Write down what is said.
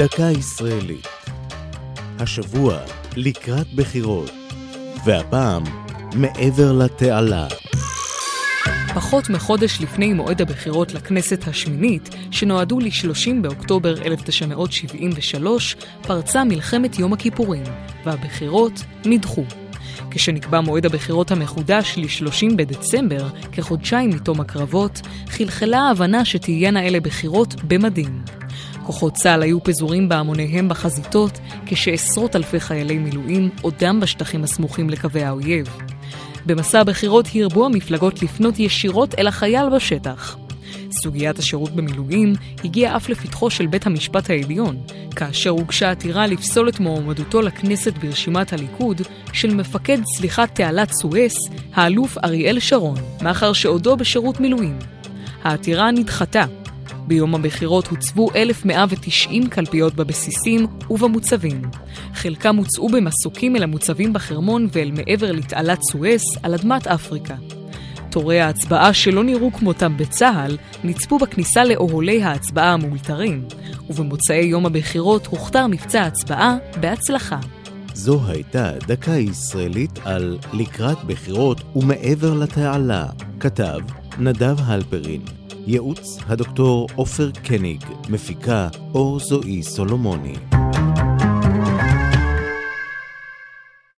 דקה ישראלית. השבוע לקראת בחירות, והפעם מעבר לתעלה. פחות מחודש לפני מועד הבחירות לכנסת השמינית, שנועדו ל-30 באוקטובר 1973, פרצה מלחמת יום הכיפורים, והבחירות נדחו. כשנקבע מועד הבחירות המחודש ל-30 בדצמבר, כחודשיים מתום הקרבות, חלחלה ההבנה שתהיינה אלה בחירות במדים. כוחות צה"ל היו פזורים בהמוניהם בחזיתות, כשעשרות אלפי חיילי מילואים עודם בשטחים הסמוכים לקווי האויב. במסע הבחירות הרבו המפלגות לפנות ישירות אל החייל בשטח. סוגיית השירות במילואים הגיעה אף לפתחו של בית המשפט העליון, כאשר הוגשה עתירה לפסול את מועמדותו לכנסת ברשימת הליכוד של מפקד צליחת תעלת סואס, האלוף אריאל שרון, מאחר שעודו בשירות מילואים. העתירה נדחתה. ביום הבחירות הוצבו 1,190 קלפיות בבסיסים ובמוצבים. חלקם הוצאו במסוקים אל המוצבים בחרמון ואל מעבר לתעלת סואס על אדמת אפריקה. תורי ההצבעה שלא נראו כמותם בצה"ל, נצפו בכניסה לאוהלי ההצבעה המאולתרים, ובמוצאי יום הבחירות הוכתר מבצע ההצבעה בהצלחה. זו הייתה דקה ישראלית על לקראת בחירות ומעבר לתעלה. כתב נדב הלפרין. ייעוץ הדוקטור עופר קניג. מפיקה אור זועי סולומוני.